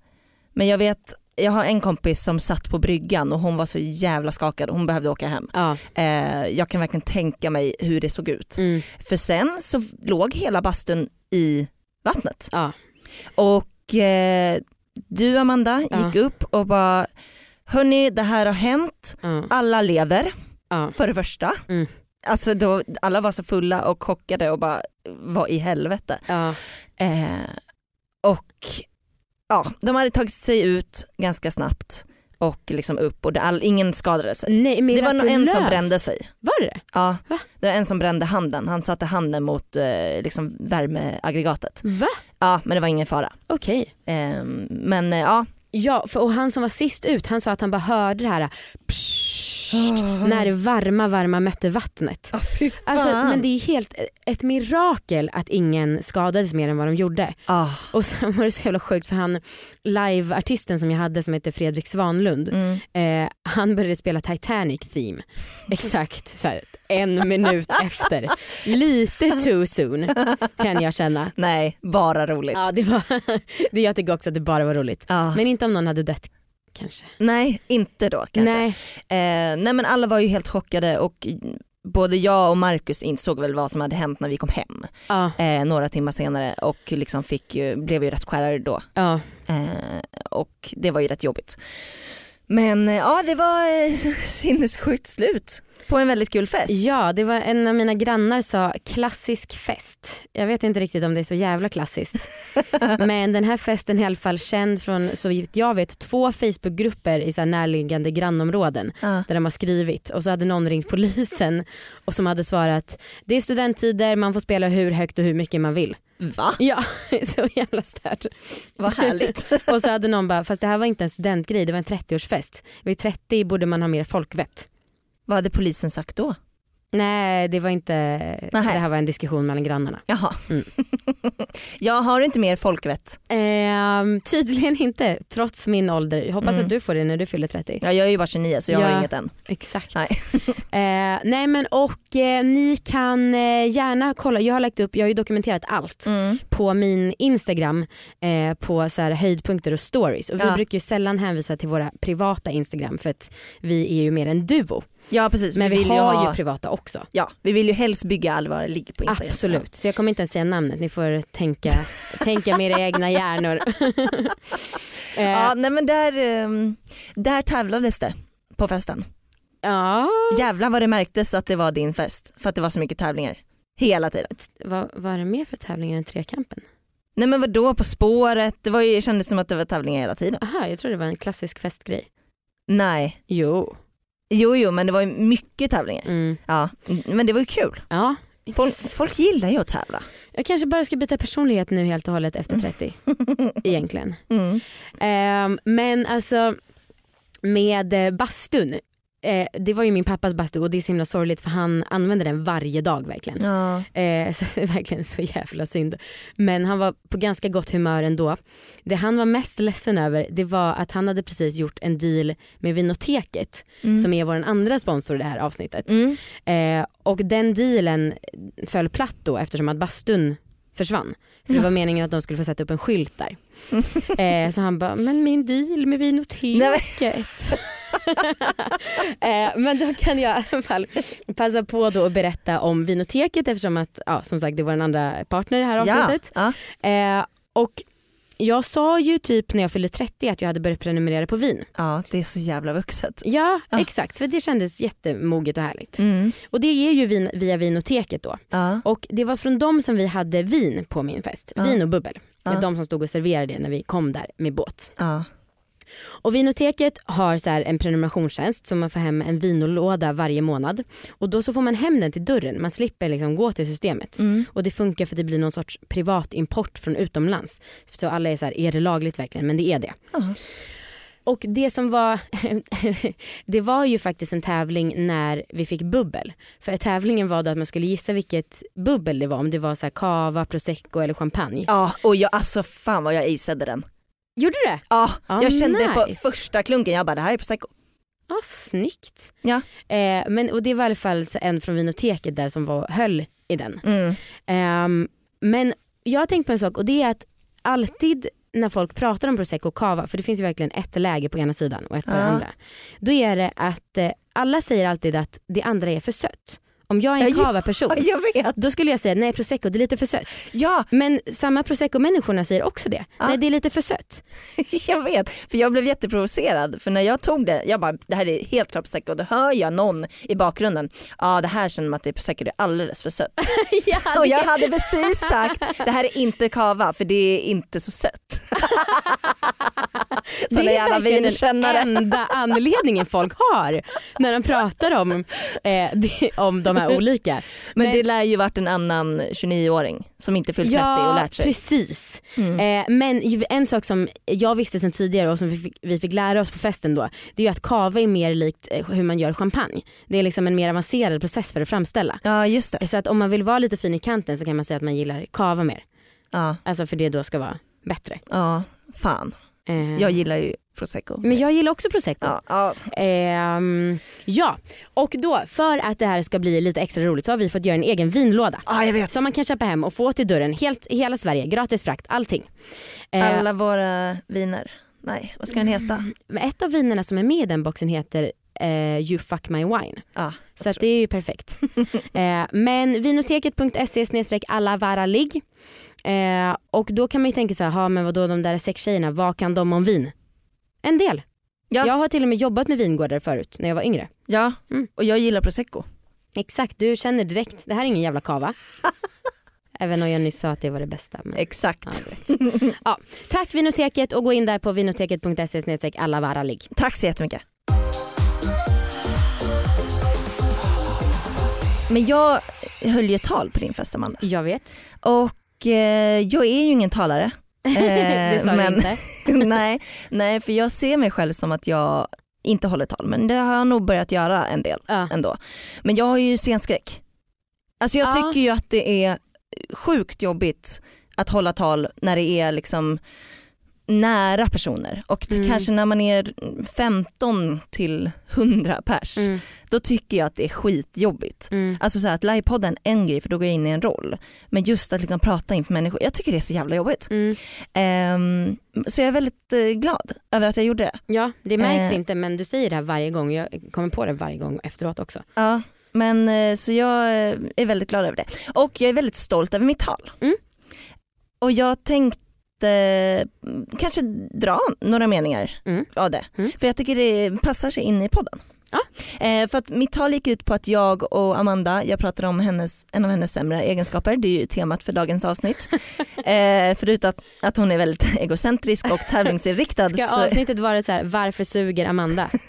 Speaker 3: Men jag vet, jag har en kompis som satt på bryggan och hon var så jävla skakad och hon behövde åka hem.
Speaker 2: Ja.
Speaker 3: Eh, jag kan verkligen tänka mig hur det såg ut.
Speaker 2: Mm.
Speaker 3: För sen så låg hela bastun i vattnet.
Speaker 2: Ja.
Speaker 3: Och eh, du Amanda gick upp och bara, hörni det här har hänt, alla lever för det första.
Speaker 2: Mm.
Speaker 3: Alltså då, alla var så fulla och chockade och bara, vad i helvete.
Speaker 2: Ja.
Speaker 3: Eh, och ja, de hade tagit sig ut ganska snabbt och liksom upp och det, all, ingen skadade sig.
Speaker 2: Nej, men
Speaker 3: Det var en som
Speaker 2: mirakulöst.
Speaker 3: brände sig.
Speaker 2: Var det?
Speaker 3: Ja,
Speaker 2: Va?
Speaker 3: det var en som brände handen, han satte handen mot eh, liksom värmeaggregatet.
Speaker 2: Va?
Speaker 3: Ja men det var ingen fara.
Speaker 2: Okej.
Speaker 3: Eh, men eh, ja.
Speaker 2: Ja, för, och han som var sist ut han sa att han bara hörde det här pssst, när det varma varma mötte vattnet. Alltså,
Speaker 3: fan.
Speaker 2: men det är helt ett mirakel att ingen skadades mer än vad de gjorde.
Speaker 3: Ah,
Speaker 2: Och sen var det så jävla sjukt för han liveartisten som jag hade som heter Fredrik Svanlund
Speaker 3: mm.
Speaker 2: eh, han började spela Titanic theme exakt så här, en minut efter. Lite too soon kan jag känna.
Speaker 3: Nej, bara roligt.
Speaker 2: Ja, det var, [LAUGHS] det jag tycker också att det bara var roligt. Men inte om någon hade dött kanske.
Speaker 3: Nej, inte då kanske.
Speaker 2: Nej.
Speaker 3: Eh, nej men alla var ju helt chockade och både jag och Marcus insåg väl vad som hade hänt när vi kom hem
Speaker 2: Ja,
Speaker 3: eh, några timmar senare och liksom fick ju, blev ju rätt skärrade då.
Speaker 2: ja.
Speaker 3: Eh, och det var ju rätt jobbigt. Men eh, ja det var eh, [LAUGHS] sinnessjukt slut på en väldigt kul fest.
Speaker 2: ja, det var en av mina grannar sa klassisk fest. Jag vet inte riktigt om det är så jävla klassiskt. [LAUGHS] Men den här festen är i alla fall känd från så jag vet två Facebookgrupper i så närliggande grannområden.
Speaker 3: Ja.
Speaker 2: där de har skrivit och så hade någon ringt polisen och som hade svarat det är studenttider, man får spela hur högt och hur mycket man vill.
Speaker 3: Va?
Speaker 2: Ja, [LAUGHS] så jävla stört.
Speaker 3: Vad härligt. [LAUGHS]
Speaker 2: och så hade någon bara, fast det här var inte en studentgrej, det var en 30-årsfest. Vid 30 borde man ha mer folkvett.
Speaker 3: Vad hade polisen sagt då?
Speaker 2: Nej det var inte, det här var en diskussion mellan grannarna.
Speaker 3: Jaha.
Speaker 2: Mm. [LAUGHS]
Speaker 3: jag har inte mer folkvett.
Speaker 2: Ehm, tydligen inte, trots min ålder. Jag hoppas
Speaker 3: Mm.
Speaker 2: att du får det när du fyller 30.
Speaker 3: Ja, jag är ju bara 29 så jag
Speaker 2: Ja.
Speaker 3: har inget än.
Speaker 2: Exakt.
Speaker 3: Nej. [LAUGHS]
Speaker 2: Eh, nej men och eh, ni kan eh, gärna kolla, jag har lagt upp, jag har ju dokumenterat allt.
Speaker 3: Mm.
Speaker 2: på min Instagram eh, på så här höjdpunkter och stories. Och vi
Speaker 3: Ja.
Speaker 2: brukar ju sällan hänvisa till våra privata Instagram för att vi är ju mer en duo.
Speaker 3: Ja precis,
Speaker 2: Men vi,
Speaker 3: ju
Speaker 2: har
Speaker 3: ha,
Speaker 2: ju privata också.
Speaker 3: ja, vi vill ju helst bygga all våra ligg på Instagram.
Speaker 2: Absolut, så jag kommer inte ens säga namnet, ni får tänka, [LAUGHS] tänka med era egna hjärnor. [LAUGHS] [LAUGHS] eh,
Speaker 3: Ja, nej men där, ehm, där tävlades det på festen.
Speaker 2: Ja,
Speaker 3: Jävlar vad det märktes att det var din fest för att det var så mycket tävlingar. Hela tiden.
Speaker 2: vad var det mer för tävlingar än trekampen?
Speaker 3: Nej men vadå på spåret, det, var ju, det kändes som att det var tävlingar hela tiden.
Speaker 2: Aha, jag tror det var en klassisk festgrej.
Speaker 3: Nej,
Speaker 2: Jo.
Speaker 3: Jo jo men det var ju mycket tävlingar.
Speaker 2: Mm.
Speaker 3: Ja, men det var ju kul.
Speaker 2: Ja.
Speaker 3: Folk, folk gillar ju att tävla.
Speaker 2: Jag kanske bara ska byta personlighet nu helt och hållet efter 30. [LAUGHS] Egentligen.
Speaker 3: Mm.
Speaker 2: Ehm, men alltså med eh, bastun. Eh, det var ju min pappas bastu och det är så himla sorgligt för han använde den varje dag verkligen.
Speaker 3: Ja.
Speaker 2: Eh, [LAUGHS] så verkligen så jävla synd. Men han var på ganska gott humör ändå. Det han var mest ledsen över det var att han hade precis gjort en deal med Vinoteket
Speaker 3: Mm.
Speaker 2: som är vår andra sponsor i det här avsnittet.
Speaker 3: Mm.
Speaker 2: Eh, och den dealen föll platt då eftersom att bastun försvann. För det var meningen att de skulle få sätta upp en skylt där. [LAUGHS] Eh, så han bara, men min deal med Vinoteket. [LAUGHS] [LAUGHS] eh, men då kan jag i alla fall passa på då att berätta om Vinoteket eftersom att, ja, som sagt det var en andra partner i det här avsnittet.
Speaker 3: Ja.
Speaker 2: Eh, och jag sa ju typ när jag fyllde 30 att jag hade börjat prenumerera på vin.
Speaker 3: ja, det är så jävla vuxet.
Speaker 2: Ja,
Speaker 3: Ja.
Speaker 2: exakt för det kändes jättemoget och härligt.
Speaker 3: Mm.
Speaker 2: Och det är ju vin, via Vinoteket då.
Speaker 3: Ja.
Speaker 2: Och det var från dem som vi hade vin på min fest. Vin och bubbel. Det
Speaker 3: Ja.
Speaker 2: är de som stod och serverade det när vi kom där med båt.
Speaker 3: Ja.
Speaker 2: Och Vinoteket har så en prenumerationstjänst så man får hem en vinolåda varje månad. Och då så får man hem den till dörren, man slipper liksom gå till systemet.
Speaker 3: Mm.
Speaker 2: Och det funkar för det blir någon sorts privat import från utomlands. Så alla är så här, är det lagligt verkligen? Men det är det.
Speaker 3: Ja.
Speaker 2: Och det som var, [LAUGHS] det var ju faktiskt en tävling när vi fick bubbel. För tävlingen var då att man skulle gissa vilket bubbel det var, om det var så här cava, prosecco eller champagne.
Speaker 3: ja, och jag, alltså fan vad jag isade den.
Speaker 2: Gjorde du det?
Speaker 3: Ja,
Speaker 2: Ja,
Speaker 3: jag kände
Speaker 2: nice.
Speaker 3: på första klunken, jag bara det här är prosecco.
Speaker 2: Ja, snyggt.
Speaker 3: Ja.
Speaker 2: Eh, men, och det var i alla fall en från Vinoteket där som var, höll i den.
Speaker 3: Mm.
Speaker 2: Ehm, men jag har tänkt på en sak och det är att alltid när folk pratar om prosecco och cava, för det finns ju verkligen ett läge på ena sidan och ett på
Speaker 3: Ja.
Speaker 2: den andra. Då är det att eh, alla säger alltid att det andra är för sött. Om jag är en cava-person,
Speaker 3: Ja, [LAUGHS]
Speaker 2: då skulle jag säga nej prosecco det är lite för sött.
Speaker 3: Ja,
Speaker 2: Men samma prosecco-människorna säger också det.
Speaker 3: Ja.
Speaker 2: Nej det är lite för sött. [LAUGHS]
Speaker 3: jag vet. För jag blev jätteprovocerad för när jag tog det, jag bara det här är helt klart prosecco. Då hör jag någon i bakgrunden, ja ah, det här känner man att det är prosecco, det är alldeles för sött. [LAUGHS]
Speaker 2: ja,
Speaker 3: Och
Speaker 2: det-
Speaker 3: jag hade precis sagt, det här är inte kava för det är inte så sött.
Speaker 2: Det är
Speaker 3: jävla
Speaker 2: verkligen
Speaker 3: vinkännare.
Speaker 2: den enda anledningen folk har när de pratar om, eh, [LAUGHS] om de här olika.
Speaker 3: Men det lär ju varit en annan 29-åring som inte fyllt 30 och lärt sig.
Speaker 2: precis.
Speaker 3: Mm.
Speaker 2: Eh, men en sak som jag visste sedan tidigare och som vi fick, vi fick lära oss på festen då, det är ju att kava är mer likt eh, hur man gör champagne. Det är liksom en mer avancerad process för att framställa.
Speaker 3: Ja just det.
Speaker 2: Så att om man vill vara lite fin i kanten så kan man säga att man gillar kava mer.
Speaker 3: Ja,
Speaker 2: Alltså för det då ska vara bättre.
Speaker 3: ja fan.
Speaker 2: Eh,
Speaker 3: Jag gillar ju prosecco.
Speaker 2: men jag gillar också prosecco.
Speaker 3: Ja, ja.
Speaker 2: Ehm, ja, och då för att det här ska bli lite extra roligt så har vi fått göra en egen vinlåda.
Speaker 3: ja jag vet.
Speaker 2: Som man kan köpa hem och få till dörren helt i hela Sverige, gratis frakt, allting. Eh,
Speaker 3: Alla våra viner. Nej, vad ska den heta?
Speaker 2: men ett av vinerna som är med i den boxen heter eh, You fuck my wine.
Speaker 3: Ja,
Speaker 2: Så det är ju perfekt. [LAUGHS] eh, men vinoteket.se snedstreck allavaralig. Eh, och då kan man ju tänka så här, "Ha, men vadå de där sextjejerna, vad kan de om vin? En del.
Speaker 3: Ja.
Speaker 2: Jag har till och med jobbat med vingårdar förut när jag var yngre.
Speaker 3: ja.
Speaker 2: Mm.
Speaker 3: och jag gillar prosecco.
Speaker 2: Exakt, du känner direkt, det här är ingen jävla kava. [LAUGHS] Även om jag nyss sa att det var det bästa. Men...
Speaker 3: Exakt.
Speaker 2: Ja, ja, tack Vinoteket och gå in där på vinoteket.se allavaralig.
Speaker 3: Tack så jättemycket. Men jag höll ju ett tal på din fest Amanda.
Speaker 2: Jag vet.
Speaker 3: Och jag är ju ingen talare. [LAUGHS] Eh,
Speaker 2: det sa
Speaker 3: men,
Speaker 2: du inte. [LAUGHS]
Speaker 3: nej, nej, för jag ser mig själv som att jag inte håller tal men det har jag nog börjat göra en del
Speaker 2: Ja.
Speaker 3: ändå. Men jag har ju scenskräck. Alltså jag
Speaker 2: Ja.
Speaker 3: tycker ju att det är sjukt jobbigt att hålla tal när det är liksom nära personer och
Speaker 2: Mm.
Speaker 3: kanske när man är 15 till 100 pers
Speaker 2: Mm,
Speaker 3: då tycker jag att det är skitjobbigt.
Speaker 2: mm.
Speaker 3: Alltså så här, att livepodden är en grej för då går jag in i en roll. Men just att liksom prata inför människor, jag tycker det är så jävla jobbigt. Ehm, så jag är väldigt eh, glad över att jag gjorde det.
Speaker 2: Ja, det märks
Speaker 3: Eh.
Speaker 2: inte men du säger det här varje gång. Jag kommer på det varje gång efteråt också.
Speaker 3: Ja, men eh, så jag är väldigt glad över det. Och jag är väldigt stolt över mitt tal.
Speaker 2: Mm.
Speaker 3: Och jag tänkte mm, kanske dra några meningar
Speaker 2: Mm.
Speaker 3: av det.
Speaker 2: Mm.
Speaker 3: För jag tycker det passar sig in i podden.
Speaker 2: Ja.
Speaker 3: Eh, för att mitt tal gick ut på att jag och Amanda, jag pratade om hennes, en av hennes sämre egenskaper, det är ju temat för dagens avsnitt. [LAUGHS] eh, förutom att, att hon är väldigt [LAUGHS] egocentrisk och tävlingsinriktad.
Speaker 2: Ska
Speaker 3: så
Speaker 2: avsnittet vara så här, varför suger Amanda? [LAUGHS]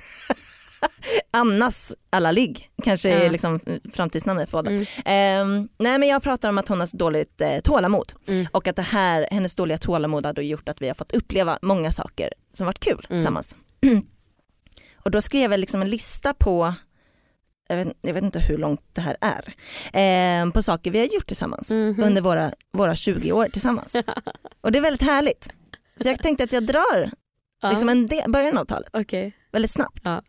Speaker 2: [LAUGHS]
Speaker 3: Annas alla ligg kanske
Speaker 2: Ja.
Speaker 3: är liksom framtidsnamnet på podden.
Speaker 2: Mm.
Speaker 3: Eh, nej men jag pratar om att hon har så dåligt eh, tålamod
Speaker 2: Mm.
Speaker 3: och att det här, hennes dåliga tålamod har då gjort att vi har fått uppleva många saker som varit kul
Speaker 2: Mm.
Speaker 3: tillsammans. [CLEARS THROAT] och då skrev jag liksom en lista på jag vet, jag vet inte hur långt det här är, eh, på saker vi har gjort tillsammans
Speaker 2: Mhm.
Speaker 3: under våra, våra 20 år tillsammans. [LAUGHS] och det är väldigt härligt. Så jag tänkte att jag drar
Speaker 2: Ja.
Speaker 3: liksom en del, början av talet
Speaker 2: Okej.
Speaker 3: väldigt snabbt.
Speaker 2: Ja.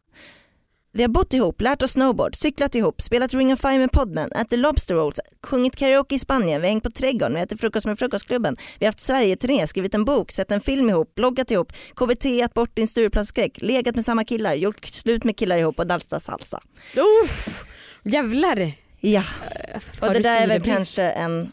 Speaker 3: Vi har bott ihop, lärt oss snowboard, cyklat ihop, spelat Ring of Fire med Podmen, ätit Lobster Rolls, sjungit karaoke i Spanien, vi har hängt på Trädgården, vi har ätit frukost med Frukostklubben, vi har haft Sverige-turné, skrivit en bok, sett en film ihop, bloggat ihop, KBT, ätit bort din Stureplansskräck, legat med samma killar, gjort slut med killar ihop och dansat salsa.
Speaker 2: Uff, jävlar.
Speaker 3: Ja,
Speaker 2: Har
Speaker 3: och det där är väl kanske en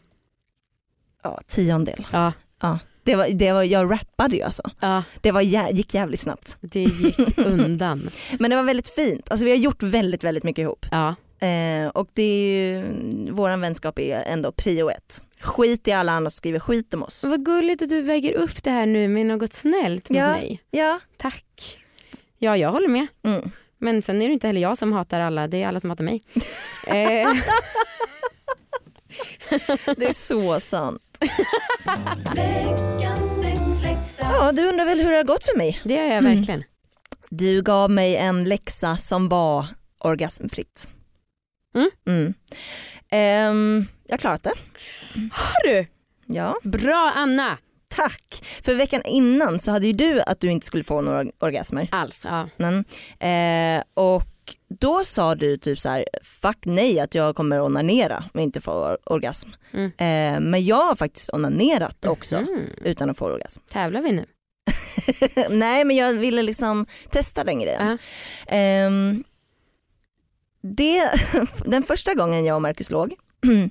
Speaker 3: ja, tiondel.
Speaker 2: Ja,
Speaker 3: Ja. Det var, det var, jag rappade ju alltså.
Speaker 2: ja,
Speaker 3: Det var, gick jävligt snabbt.
Speaker 2: det gick undan. [LAUGHS]
Speaker 3: Men det var väldigt fint. Alltså vi har gjort väldigt, väldigt mycket ihop.
Speaker 2: Ja.
Speaker 3: Eh, och det är ju, våran vänskap är ändå prio ett. Skit i alla andra som skriver skit om oss.
Speaker 2: Vad gulligt att du väger upp det här nu med något snällt mot
Speaker 3: Ja.
Speaker 2: mig.
Speaker 3: Ja.
Speaker 2: Tack. Ja, jag håller med.
Speaker 3: Mm.
Speaker 2: Men sen är det inte heller jag som hatar alla, det är alla som hatar mig. [LAUGHS] eh,
Speaker 3: Det är så sant. Ja, du undrar väl hur det har gått för mig?
Speaker 2: det gör jag verkligen.
Speaker 3: Du gav mig en läxa som var orgasmfritt.
Speaker 2: Mm.
Speaker 3: Mm. Ehm, jag har klarat det.
Speaker 2: Har du?
Speaker 3: Ja,
Speaker 2: Bra Anna!
Speaker 3: tack. För veckan innan så hade ju du att du inte skulle få några orgasmer.
Speaker 2: Alls, ja.
Speaker 3: Men, eh, och då sa du typ så här, fuck nej att jag kommer onanera och inte få or- orgasm.
Speaker 2: Mm.
Speaker 3: Eh, men jag har faktiskt onanerat också
Speaker 2: Mm.
Speaker 3: utan att få orgasm.
Speaker 2: Tävlar vi nu? [LAUGHS]
Speaker 3: nej men jag ville liksom testa den grejen.
Speaker 2: Ja.
Speaker 3: Ehm, det, [LAUGHS] den första gången jag och Marcus låg,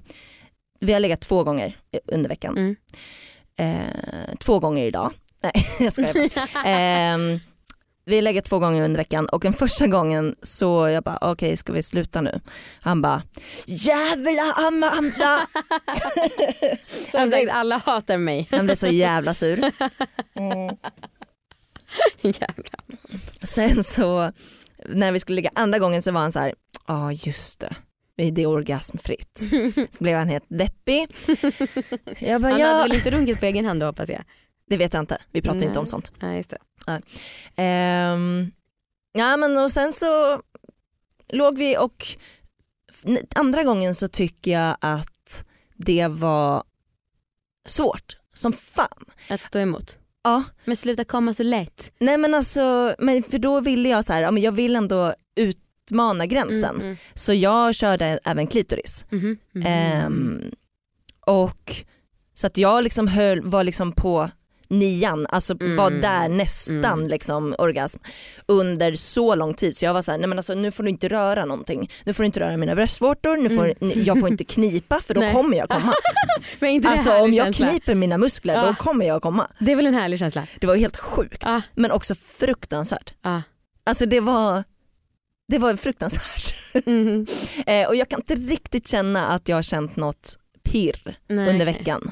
Speaker 3: [CLEARS THROAT] vi har legat två gånger under veckan.
Speaker 2: Mm.
Speaker 3: Eh, två gånger idag. Nej [LAUGHS] jag skojar bara. Vi legat två gånger under veckan och den första gången så jag bara okej ska vi sluta nu? Han bara jävla Amanda! [LAUGHS]
Speaker 2: Som sagt, alla hatar mig.
Speaker 3: Han blev så jävla sur. Mm. [LAUGHS]
Speaker 2: Jävlar.
Speaker 3: Sen så när vi skulle ligga andra gången så var han så här, ja just det. Det är orgasmfritt. [LAUGHS] Så blev han helt deppig. Jag bara,
Speaker 2: Han hade
Speaker 3: ja,
Speaker 2: väl inte runkat på egen hand då hoppas jag?
Speaker 3: det vet jag inte. Vi pratar
Speaker 2: Nej.
Speaker 3: inte om sånt.
Speaker 2: Ja, just det.
Speaker 3: Ehm, ja men och sen så låg vi och andra gången så tycker jag att det var svårt som fan.
Speaker 2: Att stå emot.
Speaker 3: Ja,
Speaker 2: Men sluta komma så lätt.
Speaker 3: nej men alltså, men för då ville jag så här, ja, men jag vill ändå utmana gränsen.
Speaker 2: Mm, mm.
Speaker 3: Så jag körde även klitoris.
Speaker 2: Mhm.
Speaker 3: Ehm, och så att jag liksom höll, var liksom på nian, alltså
Speaker 2: Mm.
Speaker 3: var där nästan
Speaker 2: Mm.
Speaker 3: liksom orgasm under så lång tid så jag var såhär, nej men alltså nu får du inte röra någonting, nu får du inte röra mina bröstvårtor, nu får,
Speaker 2: Mm.
Speaker 3: jag får inte knipa för då [LAUGHS]
Speaker 2: Nej.
Speaker 3: kommer jag komma. [LAUGHS]
Speaker 2: Men inte
Speaker 3: Alltså om jag
Speaker 2: känsla?
Speaker 3: kniper mina muskler
Speaker 2: Ja.
Speaker 3: då kommer jag komma.
Speaker 2: Det är väl en härlig känsla?
Speaker 3: Det var helt sjukt
Speaker 2: Ja.
Speaker 3: men också fruktansvärt.
Speaker 2: Ja.
Speaker 3: Alltså det var, det var fruktansvärt.
Speaker 2: Mhm. [LAUGHS]
Speaker 3: Eh, och jag kan inte riktigt känna att jag har känt något pirr
Speaker 2: Nej,
Speaker 3: under veckan.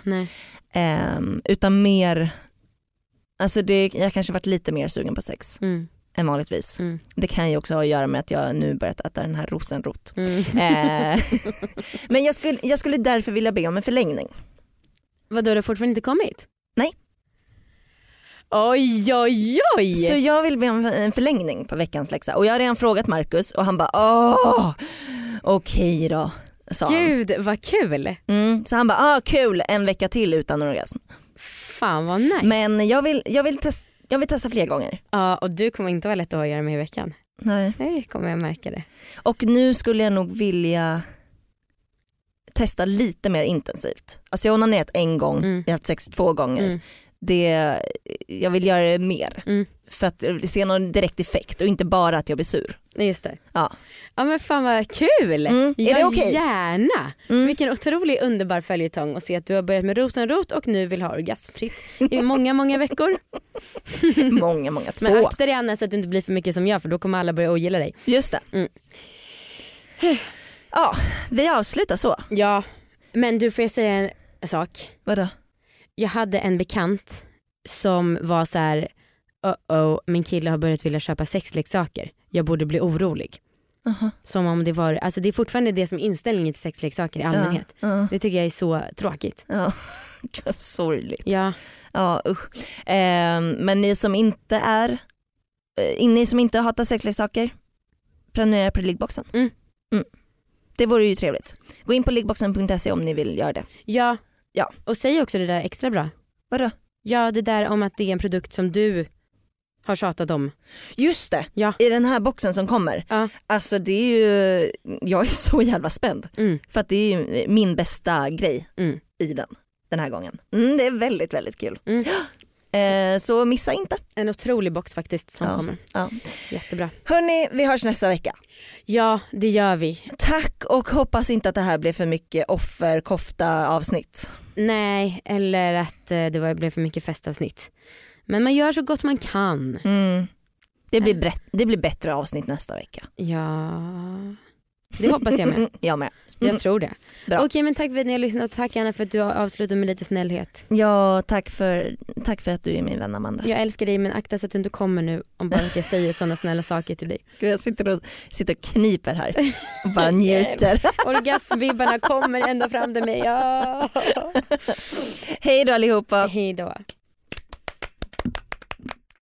Speaker 3: Ehm, utan mer, alltså det, jag kanske varit lite mer sugen på sex
Speaker 2: Mm.
Speaker 3: än vanligtvis.
Speaker 2: Mm.
Speaker 3: Det kan ju också ha att göra med att jag nu börjat äta den här rosenrot.
Speaker 2: Mm.
Speaker 3: Eh, [LAUGHS] men jag skulle, jag skulle därför vilja be om en förlängning.
Speaker 2: Vadå, du har fortfarande inte kommit?
Speaker 3: Nej.
Speaker 2: Oj, oj, oj!
Speaker 3: Så jag vill be om en förlängning på veckans läxa och jag har redan frågat Marcus och han bara åh okej då. Sa han.
Speaker 2: Gud vad kul!
Speaker 3: Mm, så han bara ah, kul en vecka till utan orgasm.
Speaker 2: Fan vad nice.
Speaker 3: Men jag vill, jag, vill test, jag vill testa fler gånger.
Speaker 2: Ja, och du kommer inte vara lätt att ha att göra med i veckan.
Speaker 3: Nej.
Speaker 2: Nej, kommer jag märka det.
Speaker 3: Och nu skulle jag nog vilja testa lite mer intensivt. Alltså jag har onanerat en gång,
Speaker 2: Mm.
Speaker 3: jag har haft sex två gånger.
Speaker 2: Mm.
Speaker 3: Det, jag vill göra det mer.
Speaker 2: Mm.
Speaker 3: För att se någon direkt effekt och inte bara att jag blir sur.
Speaker 2: Just det.
Speaker 3: Ja.
Speaker 2: Ja men fan vad kul!
Speaker 3: Mm, är
Speaker 2: Ja,
Speaker 3: det okej?
Speaker 2: Gärna!
Speaker 3: Mm.
Speaker 2: Vilken otrolig underbar följetong och se att du har börjat med rosenrot och nu vill ha orgasmfritt i många många veckor. [LAUGHS]
Speaker 3: många, många. Två.
Speaker 2: Men akta dig Anna så att det inte blir för mycket som jag för då kommer alla börja ogilla dig.
Speaker 3: Just det.
Speaker 2: Mm.
Speaker 3: Ja, vi avslutar så.
Speaker 2: Ja, men du får jag säga en sak?
Speaker 3: Vadå?
Speaker 2: Jag hade en bekant som var så här, oh oh min kille har börjat vilja köpa sexleksaker. Jag borde bli orolig.
Speaker 3: Aha.
Speaker 2: Som om det var, alltså det är fortfarande det som är inställningen till sexleksaker i allmänhet.
Speaker 3: Ja,
Speaker 2: Det tycker jag är så tråkigt.
Speaker 3: ja. [LAUGHS] Vad Sorgligt.
Speaker 2: Ja,
Speaker 3: Ja usch. Ehm, men ni som inte är, eh, ni som inte hatar sexleksaker, prenumerera på liggboxen.
Speaker 2: Mm.
Speaker 3: Mm. Det vore ju trevligt. Gå in på liggboxen.se om ni vill göra det.
Speaker 2: ja.
Speaker 3: Ja.
Speaker 2: Och säg också det där extra bra.
Speaker 3: Vadå?
Speaker 2: Ja det där om att det är en produkt som du har tjatat om.
Speaker 3: Just det,
Speaker 2: Ja.
Speaker 3: i den här boxen som kommer.
Speaker 2: Ja.
Speaker 3: Alltså det är ju, jag är [LAUGHS] så jävla spänd.
Speaker 2: Mm.
Speaker 3: För att det är ju min bästa grej
Speaker 2: Mm.
Speaker 3: i den, den här gången. Mm, det är väldigt, väldigt kul.
Speaker 2: Mm. [GASPS]
Speaker 3: Eh, så missa inte.
Speaker 2: En otrolig box faktiskt som
Speaker 3: Ja.
Speaker 2: kommer.
Speaker 3: Ja.
Speaker 2: Jättebra.
Speaker 3: Hörni, vi hörs nästa vecka.
Speaker 2: Ja det gör vi.
Speaker 3: Tack och hoppas inte att det här blev för mycket offerkofta avsnitt.
Speaker 2: Nej eller att eh, det var, blev för mycket festavsnitt. Men man gör så gott man kan.
Speaker 3: Mm. Det, blir det blir bättre avsnitt nästa vecka.
Speaker 2: Ja, det hoppas jag med. [LAUGHS]
Speaker 3: jag med.
Speaker 2: Jag tror det.
Speaker 3: Bra.
Speaker 2: Okej men tack för att ni har lyssnat och tack Anna för att du har avslutat med lite snällhet.
Speaker 3: Ja, tack för, tack för att du är min vän Amanda.
Speaker 2: Jag älskar dig men akta så att du inte kommer nu om bara att jag säger sådana snälla saker till dig. [LAUGHS]
Speaker 3: Gud, jag sitter och, sitter och kniper här och bara [LAUGHS] njuter.
Speaker 2: Orgasmvibbarna kommer ända fram till mig. Ja. [LAUGHS]
Speaker 3: Hej då allihopa.
Speaker 2: Hej då.